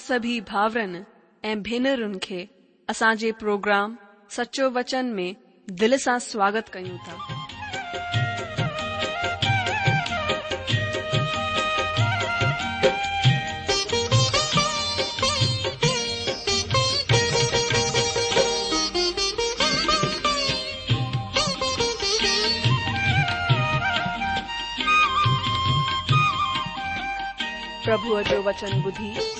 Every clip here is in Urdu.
سبھی بھا بھی اروگرام سچو وچن میں دل سے سواگت کبھو جو وچن بدھی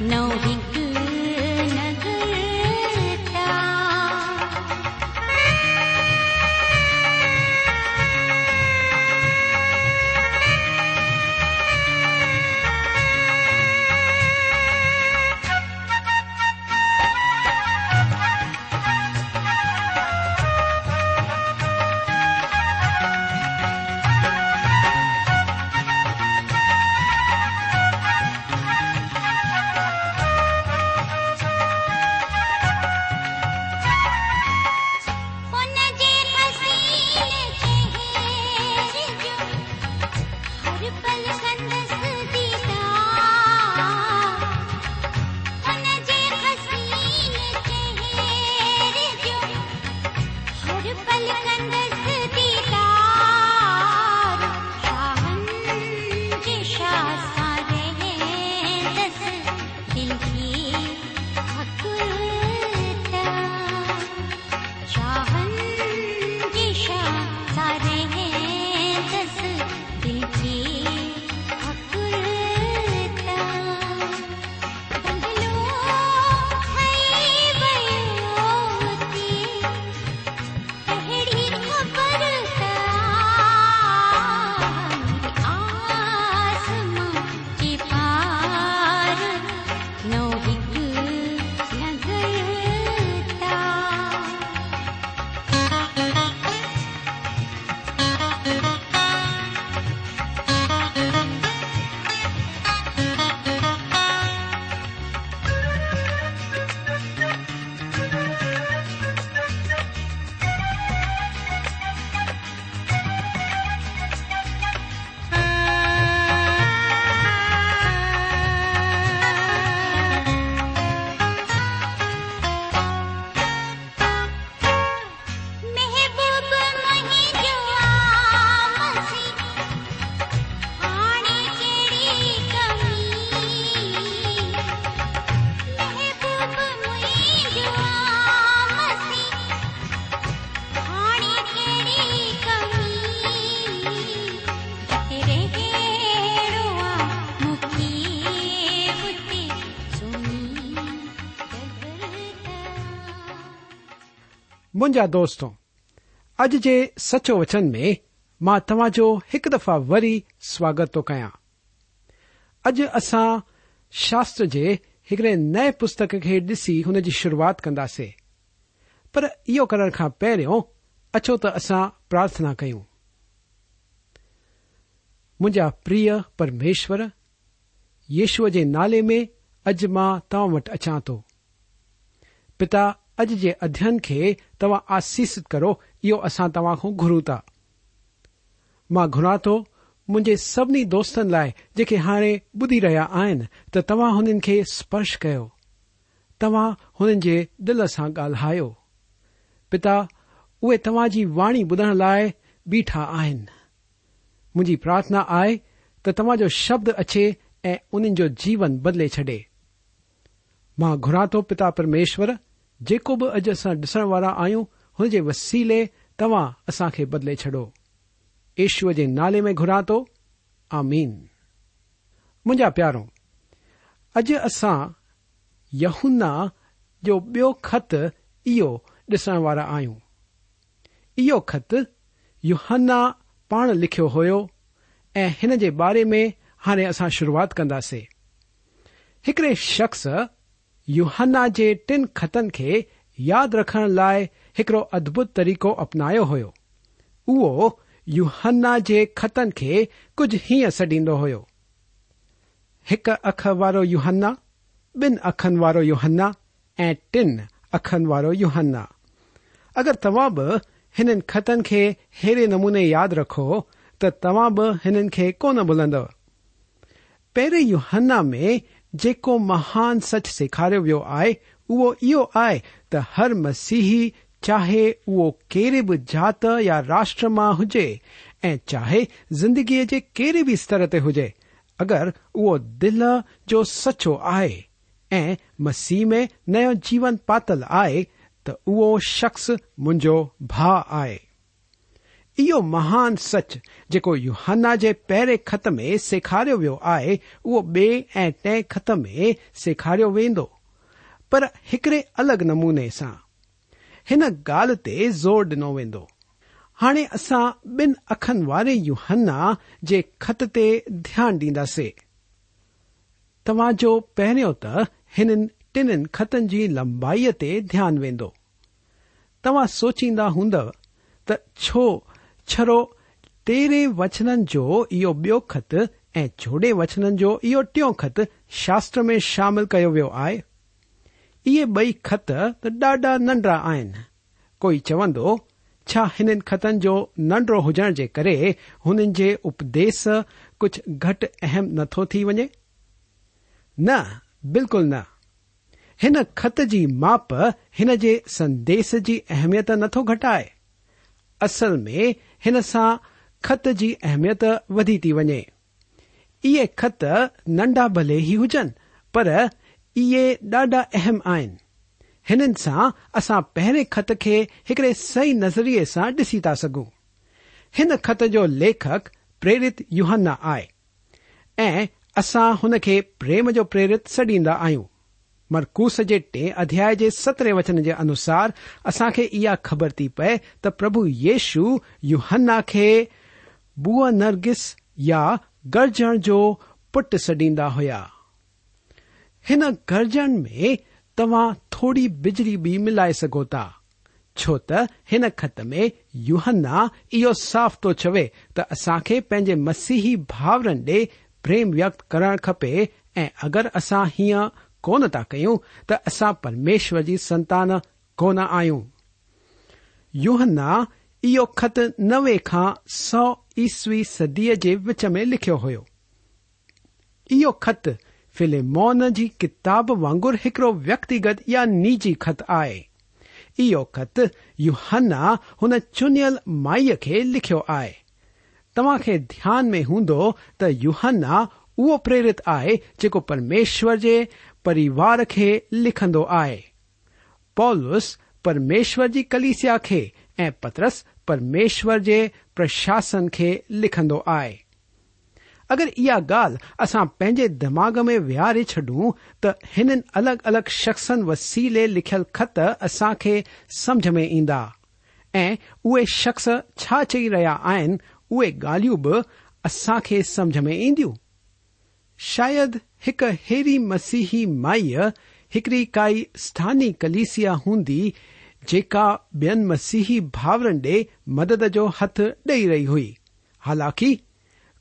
No, he منجا دستوں اج کے سچو وچن میں تاجو ایک دفعہ وی سواگت تو کھا اج اصا شاستر کے ایکڑے نئے پستک کے ڈس ان کی شروعات کنداسے پر یہ کرنے کا پہرو اچو تسا پرارتھنا کھانا مجھا پری پرمیشور یشو کے نالے میں اج ماں تا وٹ اچھا تو پ اج کے ادھین کے تعا آسیس کرو یہ اصا تا گروتا ماں گرا تو مجھے سبھی دوستن لائے جے ہانے بدی رہا تا سپرش کر دل سے گالہ پا تا وا بدھ لائ با مجی پارتھنا آئے تما جو شبد اچے ایو جیون بدلے چڈے ماں گرا تو پتا پرمیشر جيڪو به اڄ اسان ڏسڻ وارا آهيون هن جي وسيلي توهان اسان کي بدلي ڇڏو. ايشور جي نالي ۾ گهران ٿو آمين. منهنجا پيارو اڄ اسان يهنا جو ٻيو خط اهو ڏسڻ وارا آهيون. اهو خط يهنا پاڻ لکيو هيو ۽ هن جي باري ۾ هاڻي اسان شروعات ڪنداسين. هڪڙي شخص یوہن کے ٹن خطن کے یاد رکھن لائے ایکڑو ادبت طریقہ اپنا ہونا خطن کے کچھ ہی سڈیڈو ہو ایک اخرو یوہن بن اخر یوہن این اخر یوہن اگر تا بن خطن ایرے نمونے یاد رکھو تین کو بولدا پہ یوہن میں جہان سچ سکھار وی ہے او آئے تر مسیحی چاہے وہ جات یا راشٹر میں ہوجائے چاہے جندگی کے کہڑے بھی ستر تجھے اگر او دل جو سچو آئے مسیح میں نیو جیون پاتل آئے تو او شخص مجھے با آئے اهو مهان سچ جيڪو يهنا جي پهرين خط ۾ سيکاريو ويو آهي اهو ٻئي ۽ ٽين خط ۾ سيکاريو ويندو. پر هڪڙي الڳ نموني سان هن ڳالهه تي زور ڏنو ويندو. هاڻي اسان ٻن اکين واري يهنا جي خط تي ڌيان ڏينداسين. توهان جو پهريون ته هنن ٽن خطن جي لمبائيءَ تي ڌيان ويندو. توهان سوچيندا هوندو ته ڇو چرو تیرہ وچن جو یہ خط اوڑے وچن کو یہ ٹھو خط شاستر میں شامل کیا ویو آئے یہ بہ خط ڈاڑا ننڈڑا آئی چو خطوں ننڈڑو ہوجن کے اددیش کچھ گھٹ اہم نتو وے نلکل نت کی ماپ ان کے سدیش کی اہمیت نتو گٹائے اصل میں هن سان خط جي اهميت وڌي ٿي وڃي. اهي خط ننڍا ڀلي ئي هجن پر اهي ڏاڍا اهم آهن. هنن سان اسان پهرين خط کي هڪڙي صحيح نظريي سان ڏسي ٿا سگهون. هن خط جو ليکڪ پريرت يهنا آهي. ۽ اسان هن کي پريم جو پريرت سڏيندا آهيون مرکوس کے ٹھیا سترہ وچن کے انوسار اصا یہ خبر تھی پے تب یش یوہن کے برگس یا گرجن جو پٹ سڈی ہویا گرجن میں تمام تھوڑی بجلی بھی ملائے سوتا ان خط میں یوہن ایو صاف تو چو تسا پینے مسیحی بھاورن ڈے پریم ویکت کرنا خطے ای اگر اصا ہیہ کون تا کسا پرمیشر کی سنتان کون آئوں یوہن یہ خط نو خا سو ایسوی صدی کے ویچ میں لکھو ہوت فلمو کی کتاب واگر ایکڑو وکتیگت یا نیجی خط آئے خط یوہن ان چن مائی کے لکھو آئے تما دیا میں ہوں توہن او پریرت آئے جو پرمیشر پریوار کے لکھس پرمیشور جی کلیسیا پترس پرمیشور کے پرشاسن کے لکھ آئی اگر یہ دماغ میں ویارے چڈوں تین الگ الگ شخصن وسیلے لکھ خط اصا سمجھ میں ادا شخص چھ چی رہا اے گالوں بھی اسا سمجھ میں اےی مسیحی مائی ایکڑی کا اسانی کلیسیا ہندی جک بی مسیحی بھاورن ڈے مدد کو ہت ڈی ہوئی حالانکہ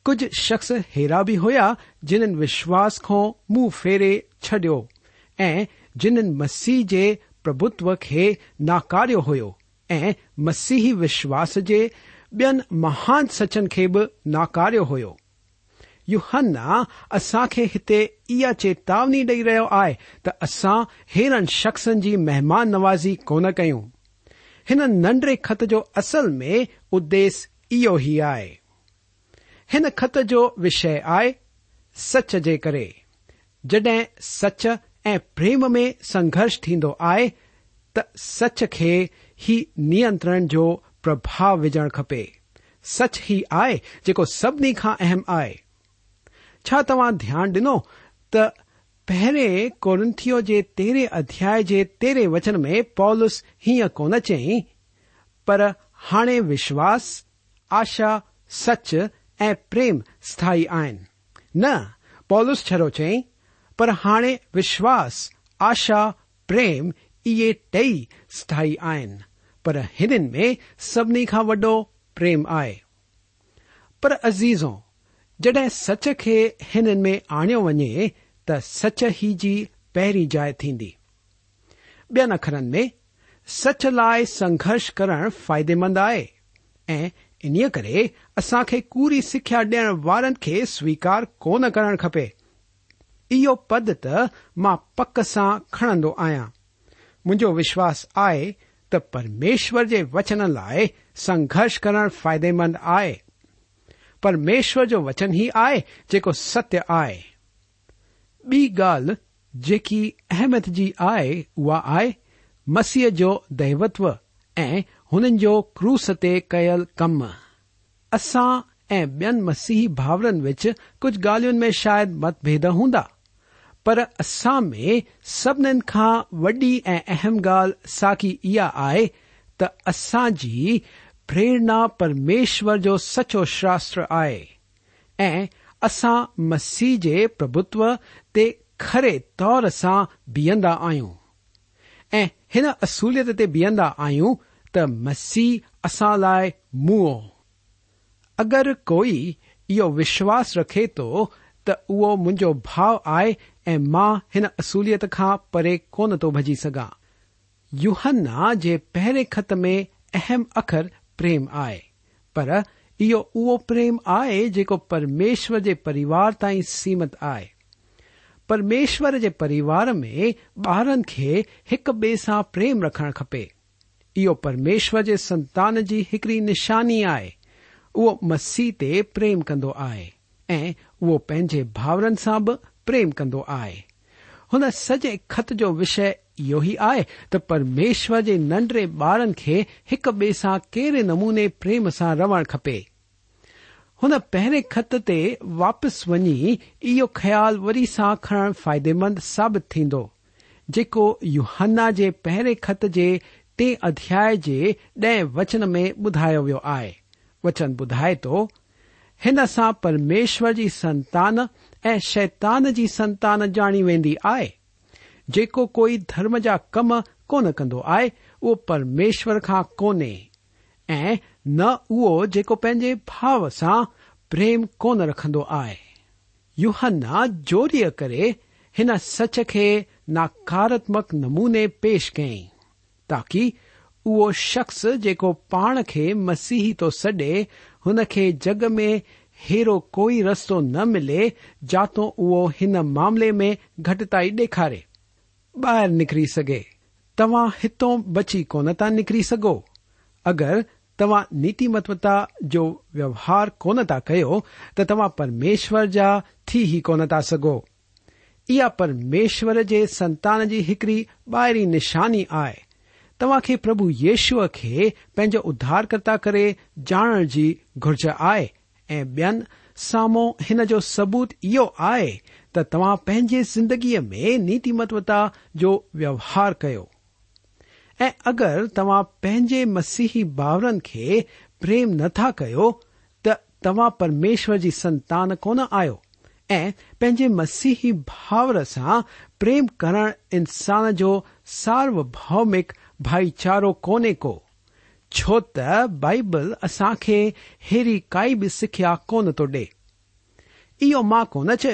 کچھ شخص ہیرا بھی ہوا جنہیں وشواس کو منہ فیر چڈا جن مسیح کے پبتو کے ناکار ہوسیحی وشواس کے بیئن مہان سچن کے بھی ناکارو ہو يهنا اسان کي هتي اها چيتاوني ڏيئي رهيو آهي ته اسان هيرن شخصن جي مهمان نوازي ڪونه ڪيون هن ننڍڙي خط جو اصل ۾ اديشيه اهو ئي آهي هن خط جو وشيه آهي سچ جي ڪري جڏهن سچ ۽ پريم ۾ سنگهرش ٿيندو آهي ته سچ کي هي نينترڻ جو پرڀاو وجهڻ کپي سچ ئي آهي جيڪو سڀني کان اهم آهي تا دیا ڈنو تہرے کورنتھیو کے تیرہ ادیا تیرہ وچن میں پولس ہیاں کون چی پر ہا وشواس آشا سچ ارم ستھائی آن نس چڑو چی پر ہانے وشواس آشا پرم یہ ٹھائی آندین میں سبھی کو وڈو پریم آئے پر عزیزوں جد سچ کے ان میں آنیا وجے ت سچ ہی جی پہری جائ تی بین اخرن میں، سچ لائ س کردے مند آئے۔ انسان پوری سکھیا ڈیئر والن کے سویکار کون کرن خپے یہ پد تاک پک سا کھڑو آیا مجھے وشواس آئے ت پرمیشور کے وچن لائے سنگرش کر فائدے مند آئے۔ پرمیشور وچن ہی آئے ستیہ آئے۔ گال جکی احمد جی آئے آئے۔ مسیح جو دہوت اُن کو کل کم۔ اصا ایئن مسیحی بھاورن وچ کچھ گالوں میں شاید متبد ہوں پر اسا میں سبنی کا وڈی اہم گال ساقی یہ تساجی پریرنا پرمیشور جو سچو شاستر آئے۔ اصا مسی کے پبتو ترے تور سے بیندہ آئیں ایسولیت تیندہ آئیں ت مسیح اصا لائے مو اگر کوئی یہ وشواس رکھے تو تو مجھے بھاؤ آئے ما ہن اصولیت کا پڑے کون تو بجی سکا یوہن جہرے خط میں اہم اخر پرم آئے یہشور تیمت آئے پرمیشور کے پریوار میں بارن کے ایک بھيے سا پیم ركھے يو پرمشور كي سنتان جىى نشانی آئے وہ مستى پےم كن آئے وہ بھاور سے بےم كو آئے سجے خط جو وشے اهو ئي آهي ته پرميشور جي ننڍڙي ٻارن کي هڪ ٻئي سان ڪهڙي نموني پريم سان رهڻ کپي. هن پهرين خط تي واپس وڃي اهو خيال وري سان کڻڻ فائديمند ثابت ٿيندو جيڪو يهنا جي پهرين خط جي ٽي اڌياي جي ڏهه وچن ۾ ٻڌايو ويو آهي. وچن ٻڌائي ٿو هن سان پرميشور جي سنتان ۽ شيطان جي سنتان ڄاڻي ويندي آهي جئی درم یا کم کون کب آئے وہ پرمیشور کو کون ای کو پنجے بھو سن رکھے یوہن جو ان سچ کے ناکاراتمک نمونے پیش کئی تاكہ او شخص جو پان كے مسیحی تو سڈے ان كے جگ میں ارو كوئی رست ن ملے جاتوں ماملے میں گٹتائی ڈكھارے باہر نکری سکے تا بچی کون تا نکری سکو اگر تم نیتمت ووہار کون تا کہ تما پرمیشور جا ہی کون تا سگ یا پرمیشور کے سنتان جی کی ایکڑی باہری نشانی آئے۔ تا پربھ یشو کے پنجو ادار کرتا کر جاننے کی جی گرج آئے۔ بین سامو انجو سبوت یہ تا پی زندگی میں نیتمت ووہار کرگر تمہیں پے مسیحی بھاورن کے پریم نتا کرمےشور کی سنتان کون آنجے مسیحی بھاور سے پریم کرنے انسان جو سارو بومیک بھائی چار کونے کو چوت بائبل اصا اری کا سکھیا کون تو ڈے ان کو چ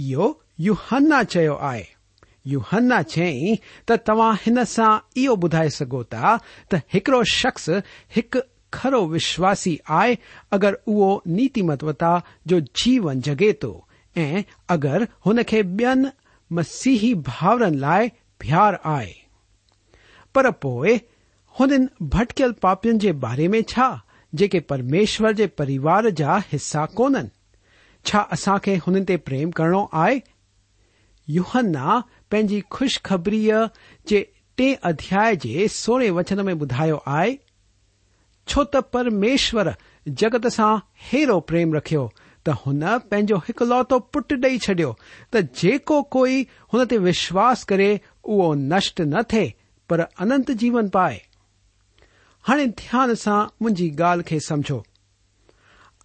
آوہن چی تعائے سوتا شخص ایک کار وشواسی آئے اگر ایتمتا جو جیو جگے تو اگر ان کے بیم مسیحی بھاور لائے پھیار آئے ہوٹکل پاپن کے بارے میں چھ جے پرمیشور کے پریوار جا حصہ کون ان اصا ہنتے پریم کرنا آئے یوہن پنجی خوشخبری کے ٹے ادیا سونے وچن میں بدھا آئے چوت پرمیشر جگت سے ہیرو پریم رکھو تن پینو ایک لوت پٹ ڈی چڈی تو کوئی ان وشواس کرے وہ نشٹ ن تھے پر انت جیون پائے ہر دھیان سے مجھے گال خی سمجھو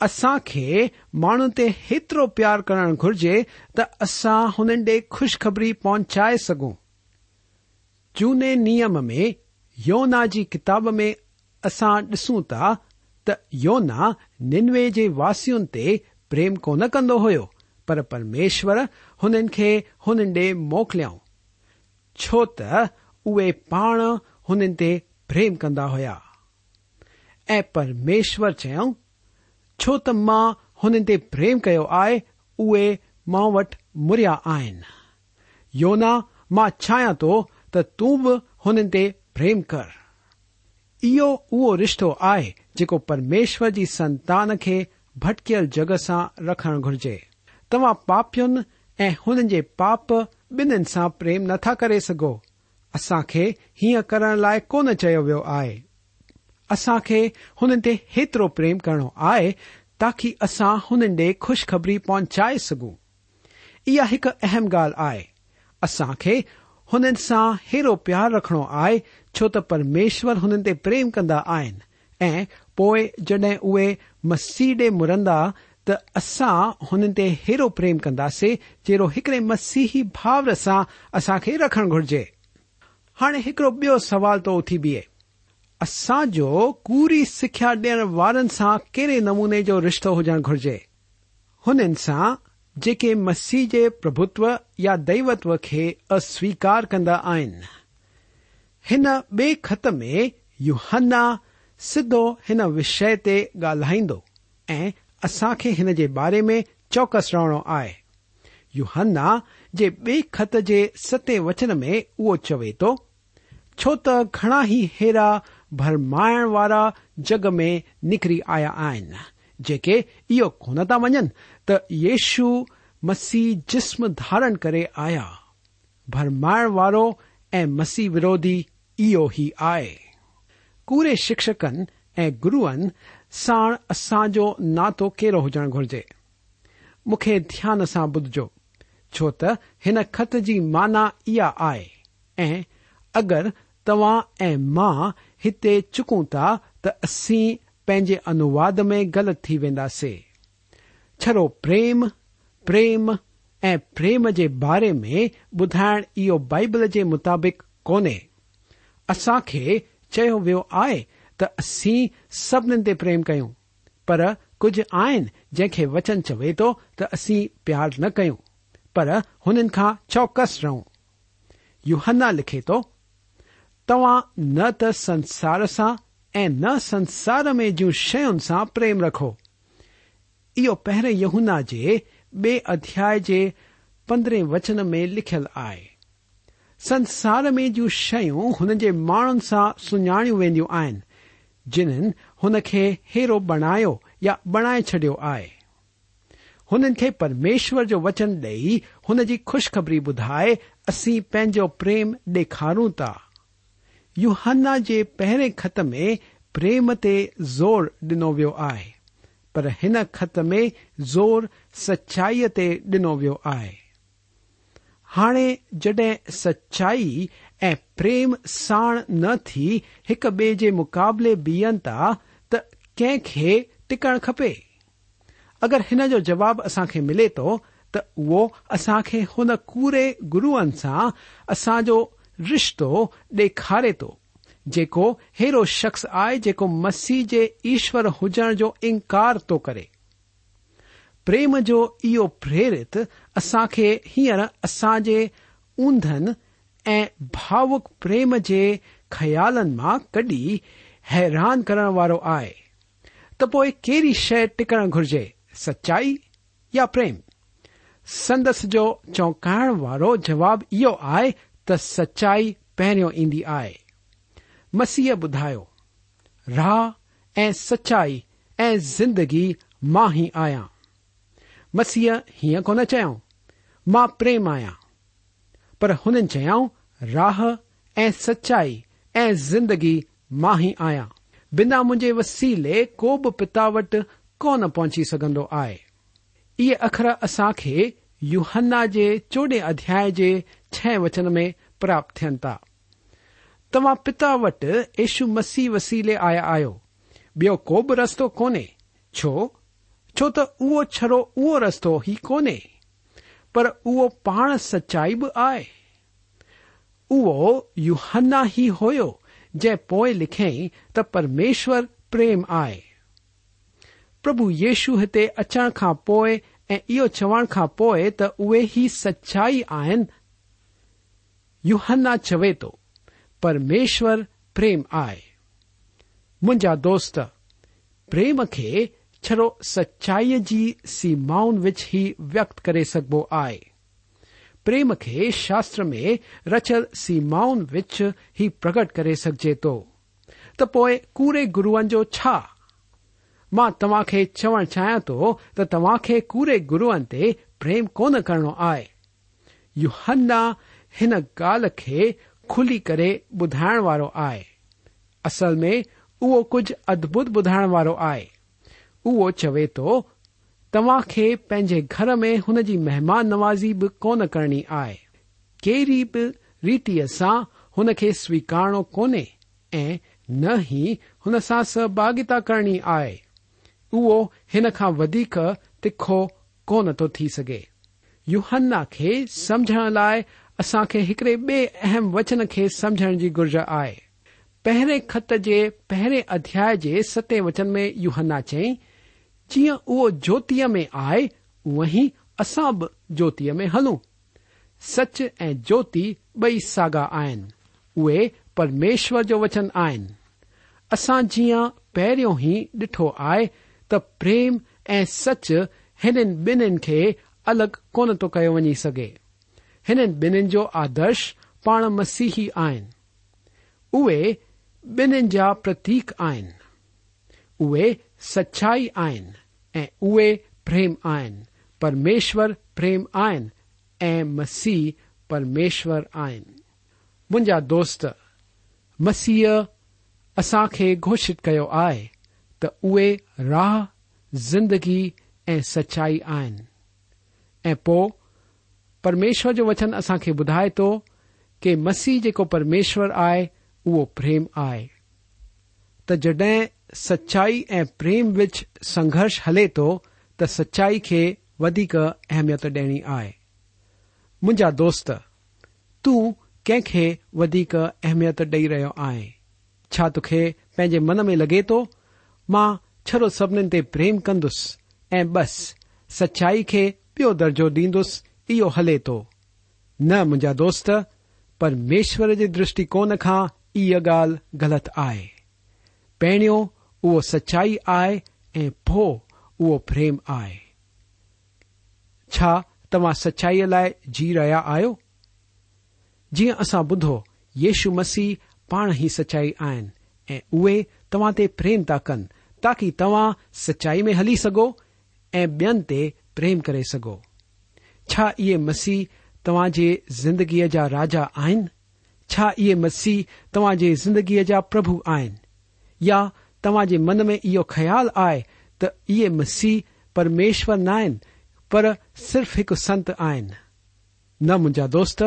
اسان کي ماڻهن تي هيترو پيار ڪرڻ گهرجي ته اسان هنن ڏي کشخبري پهچائي سگهون. جوني نيم ۾ يونا جي ڪتاب ۾ اسان ڏسون ٿا ته يونا ننوي جي واسين تي پريم ڪونه ڪندو پر پرميشور هنن کي هنن ڏي موڪليائون. ڇو ته اهي پاڻ هنن تي پريم ڪندا هئا. ۽ پرميشور چيئون چو تا ہنتے پریم کیا آئے ما وٹ مریا ماں چایا تو تن پریم کر ایو او رشتو آئے جمےشور کی سنتان کے بھٹکیل جگ س رکھن گرجے تما پاپیون اُن کے پاپ بن سا پریم نتھا کر سک اصا خی ہر لائک کون چیز آ اسان کي هنن تي هيترو پريم ڪرڻو آهي تاڪه اسان هنن ڏي کشخبري پهچائي سگهون. اها هڪ اهم ڳالهه آهي. اسان کي هنن سان هيرو پيار رکڻو آهي ڇو ته پرميشور هنن تي پريم ڪندا آهن. ۽ پوءِ جڏهن اهي مسيح ڏي مرندا ته اسان هنن تي هيرو پريم ڪنداسين جهڙو هڪڙي مسيهي ڀائر سان اسان کي رکڻ گهرجي. هاڻي هڪڙو ٻيو سوال تو اٿي بيهي اسان جو پوري سکيا ڏيڻ وارن سان ڪهڙي نموني جو رشتو هجڻ گهرجي؟ هنن سان جيڪي مسيح جي پرڀتو يا ديوتو کي اسويڪار ڪندا آهن. هن ٻئي خط ۾ يهنا سڌو هن وشيه تي ڳالهائيندو ۽ اسان کي هن جي باري ۾ چوڪس رهڻو آهي. يهنا جي ٻئي خط جي ستي وچن ۾ اهو چوي ٿو ڇو ته گهڻا ئي هيرا رمائن جگ میں نکری آیا جے یہ منن تشو مسیح جسم دھار کرے آیا برمائن مسیح ووی آئے پورے شکشکن ای گرو سا اصاجو ناتو کیڑو ہوجن گرجے مخ دیا سے بدھجو چو تین خط کی مانا یہ اگر توهان ۽ مان هتي چڪون ٿا ته اسين پنهنجي انواد ۾ غلط ٿي وينداسين. ڇڙو پريم پريم ۽ پريم جي باري ۾ ٻڌائڻ اهو بائيبل جي مطابق ڪونهي. اسان کي چيو ويو آهي ته اسين سڀنين تي پريم ڪيون پر ڪجهه آهن جنهن کي وچن چوي ٿو ته اسين پيار نه ڪيون پر هنن کان چوڪس رهون. يهنا لکي ٿو توا ن تنسار سے ای نسار میں جی شیوں سے پریم رکھو۔ یہ ینہا جدرہ وچن میں لکھل آئے۔ سنسار میں جی شیوں مان سا سجڑی ویندیو آ جن ہیرو بنایا یا بنائے چڈی ہے انمیشور جو وچن ڈی جی خوشخبری بدائے اصی پنجو پریم ڈکھاروں تا۔ يهنا جي پهرين خط ۾ پريم تي زور ڏنو ويو آهي پر هن خط ۾ زور سچائيءَ تي ڏنو ويو آهي. هاڻي جڏهن سچائي ۽ پريم ساڻ نه ٿي هڪ ٻئي جي مقابلي بيهن ٿا ته ڪنهن کي ٽڪڻ کپي؟ اگر هن جو جواب اسان کي ملي ٿو ته اهو اسان کي هن ڪوري گروئن سان اسان جو رشتو ڈارے تو جخص آئے جس کے ایشور ہوجن کو انکار تو کرے پریم جو پریرت اصا کے ہیر اصاجی ادھن ایوک پریم کے خیال میں کڈی حیران کرنے والے تو پوئی شے ٹکڑ گرجے سچائی یا پریم سندس کو چوکائن والو جواب یہ سچائی پہ ای مسیح بدھا راہ سچائی جگی ماہی آیا مسیح ہوں کون چا پریم آیا پر چاہ سچائی جگی ما ہی آیا بنا مجھے وسیلے کو پتا وٹ کون پہنچی سک آئے یہ اخر اصا یوہن کے چوڈ ادیا وچن میں پراپت تھن تا تمام پتا وٹ یشو مسی وسیلے آیا آ رست کو اچائی ب آئے یوہن ہی ہو جی لکھر پریم آئے پربھ یشو ہچان کا پو یہ چو تو اوے ہی سچائی آن یو ہنا چوے تو پرمیشور پریم آئے مجھا دوست پریم کے چرو سچائی کی سیماؤن وچ ہی وکت کرے سکب آئے پریم کے شاستر میں رچل سیماؤن وچ ہی پرگٹ کر سکجے تو پوئے پورے گرونجو مان توهان کي چوڻ چاهيان ٿو ته توهان کي ڪوڙي گروئن تي پريم ڪونه ڪرڻو آهي. يهنا هن ڳالهه کي کلي ڪري ٻڌائڻ وارو آهي. اصل ۾ اهو ڪجهه ادڀت ٻڌائڻ وارو آهي. اهو چوي ٿو توهان کي پنهنجي گهر ۾ هن جي مهمان نوازي به ڪونه ڪرڻي آهي. ڪهڙي به ريتي سان هن کي سويڪارڻو ڪونهي ۽ نه ئي هن سان سهڀاگتا ڪرڻي آهي او ان کا واد تیخو کون تو سگے یو ہن خی سمجھن لائ اسا ایکڑے بیم وچن کی سمجھن کی گُرج آئے پہرے خط کے پہرے ادیا ست وچن میں یو ہن چی جی او جوت میں آئے وہی اصا ب جوتی میں ہلو سچ اوتی بئی ساگا آن اے پرمیشور جو وچن آن اصا جی پہرو ہی ڈھٹو آئے پریم سچ ہے بین الگ کون تو ونی سے ہن بین جو آدرش پان مسیحی آن اتیک آن سچائی پریم آن پرمیشور پریم ای مسیح پرمیشور آئی مجھا دوست مسیح اصا خي گھوشت كے آئے تے راہ زندگی سچائی آن پو پرمیشور جو وچن اسا کے بدائے تو کہ مسیح پرمیشور آئے وہ پریم آئے تڈ سچائی پریم وچ سنگرش ہلے تو تچائی کے ودیک اہمیت ڈیئنی آئے مجھا دوست تنکھیں ویک اہمیت ڈی رہے آیں تھی پینے من میں لگے تو چڑ سب پریم كندس اي بس سچائی كے پي درجو ديدس يہ ہليے تو نا دوست پر ميشور كي دشٹيكو گال غلط آئے پيڑيوں وہ سچائی آو پےم آئے تماں سچائی ليے جى رہيا آ جيں اصا بدھو يشو مسیح پاڑ ہى سچائی آن ايں تم تیم تا كن تاكہ تا سچائی میں ہلی سكو ایےمے سو مسیح تاجگی جا راجا مسیح تاجگی جا پھان یا تماج من میں یہ خیال آئے تے مسی پرمیشور نہ سف ایک سنت آوست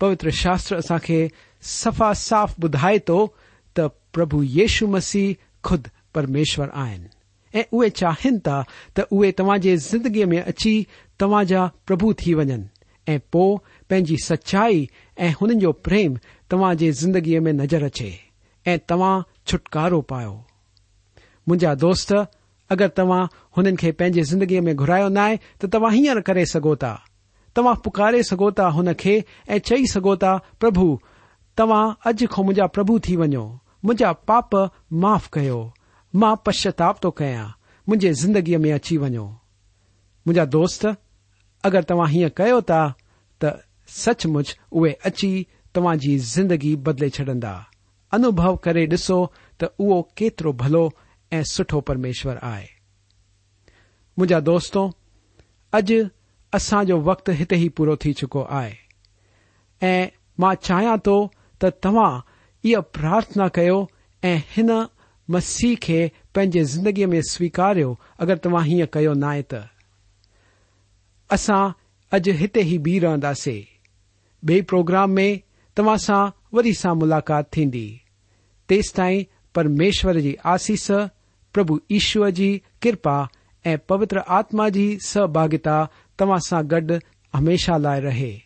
پوتر شاستر اے سفا ساف بھائے تو تبو یشو مسیح خود پرمیشر آن ایے چاہن تا توے تاجگی میں اچھی تماجا پرب تھی ون ایجی سچائی پریم تاجی زندگی میں نجر اچھے تا چھٹکارا پاجا دوست اگر تا انی زندگی میں گھرایا نا ہے تا ہر کرے سکو تا تمام پکارے سوتا چی سکو پربھ تا اج کو مجھا پرب تھی ونو مجھا پاپ معاف کر ما پشچاتاپ تویا مجھے جدگی میں اچی ونو مجا دون اگر تعا ہوں کہ سچ مچ اوے اچی تمہاں جگگی جی بدلے چڈا انو کر ڈسو تو او کیترو بھلو سٹھو پرمشور آئے۔ دوستوں اج اصا جو وقت ہتھی ہی پورا تھی چکو آئے۔ چاہیے تو تا یہ پارتھنا کر مسیح کے پاجی جندگی میں سویكارو اگر تم ہيں كيا نايں تو اصا اج ہى بيہ رہنديں بي پروگرام ميں تما سا وى سا ملاقات ٹى تيس تا پرميشور جی آسيس پربھ ايشر كى جی كرپا اي پوتر آتما كى سہباگتا تما سا گڈ ہمیشہ لائ رہے۔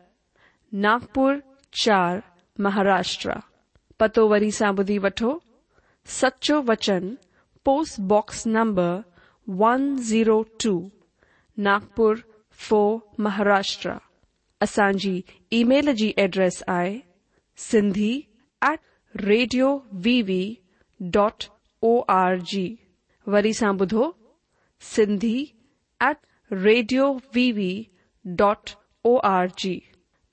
ناگپر چار مہاراشٹر پتو وی سا بدھی وٹو Sachcho Vachan, post box number one zero two. Nagpur four Maharashtra اصان email کی جی address I C at radio V V dot org. و سی ایٹ ریڈیو وی وی ڈر جی۔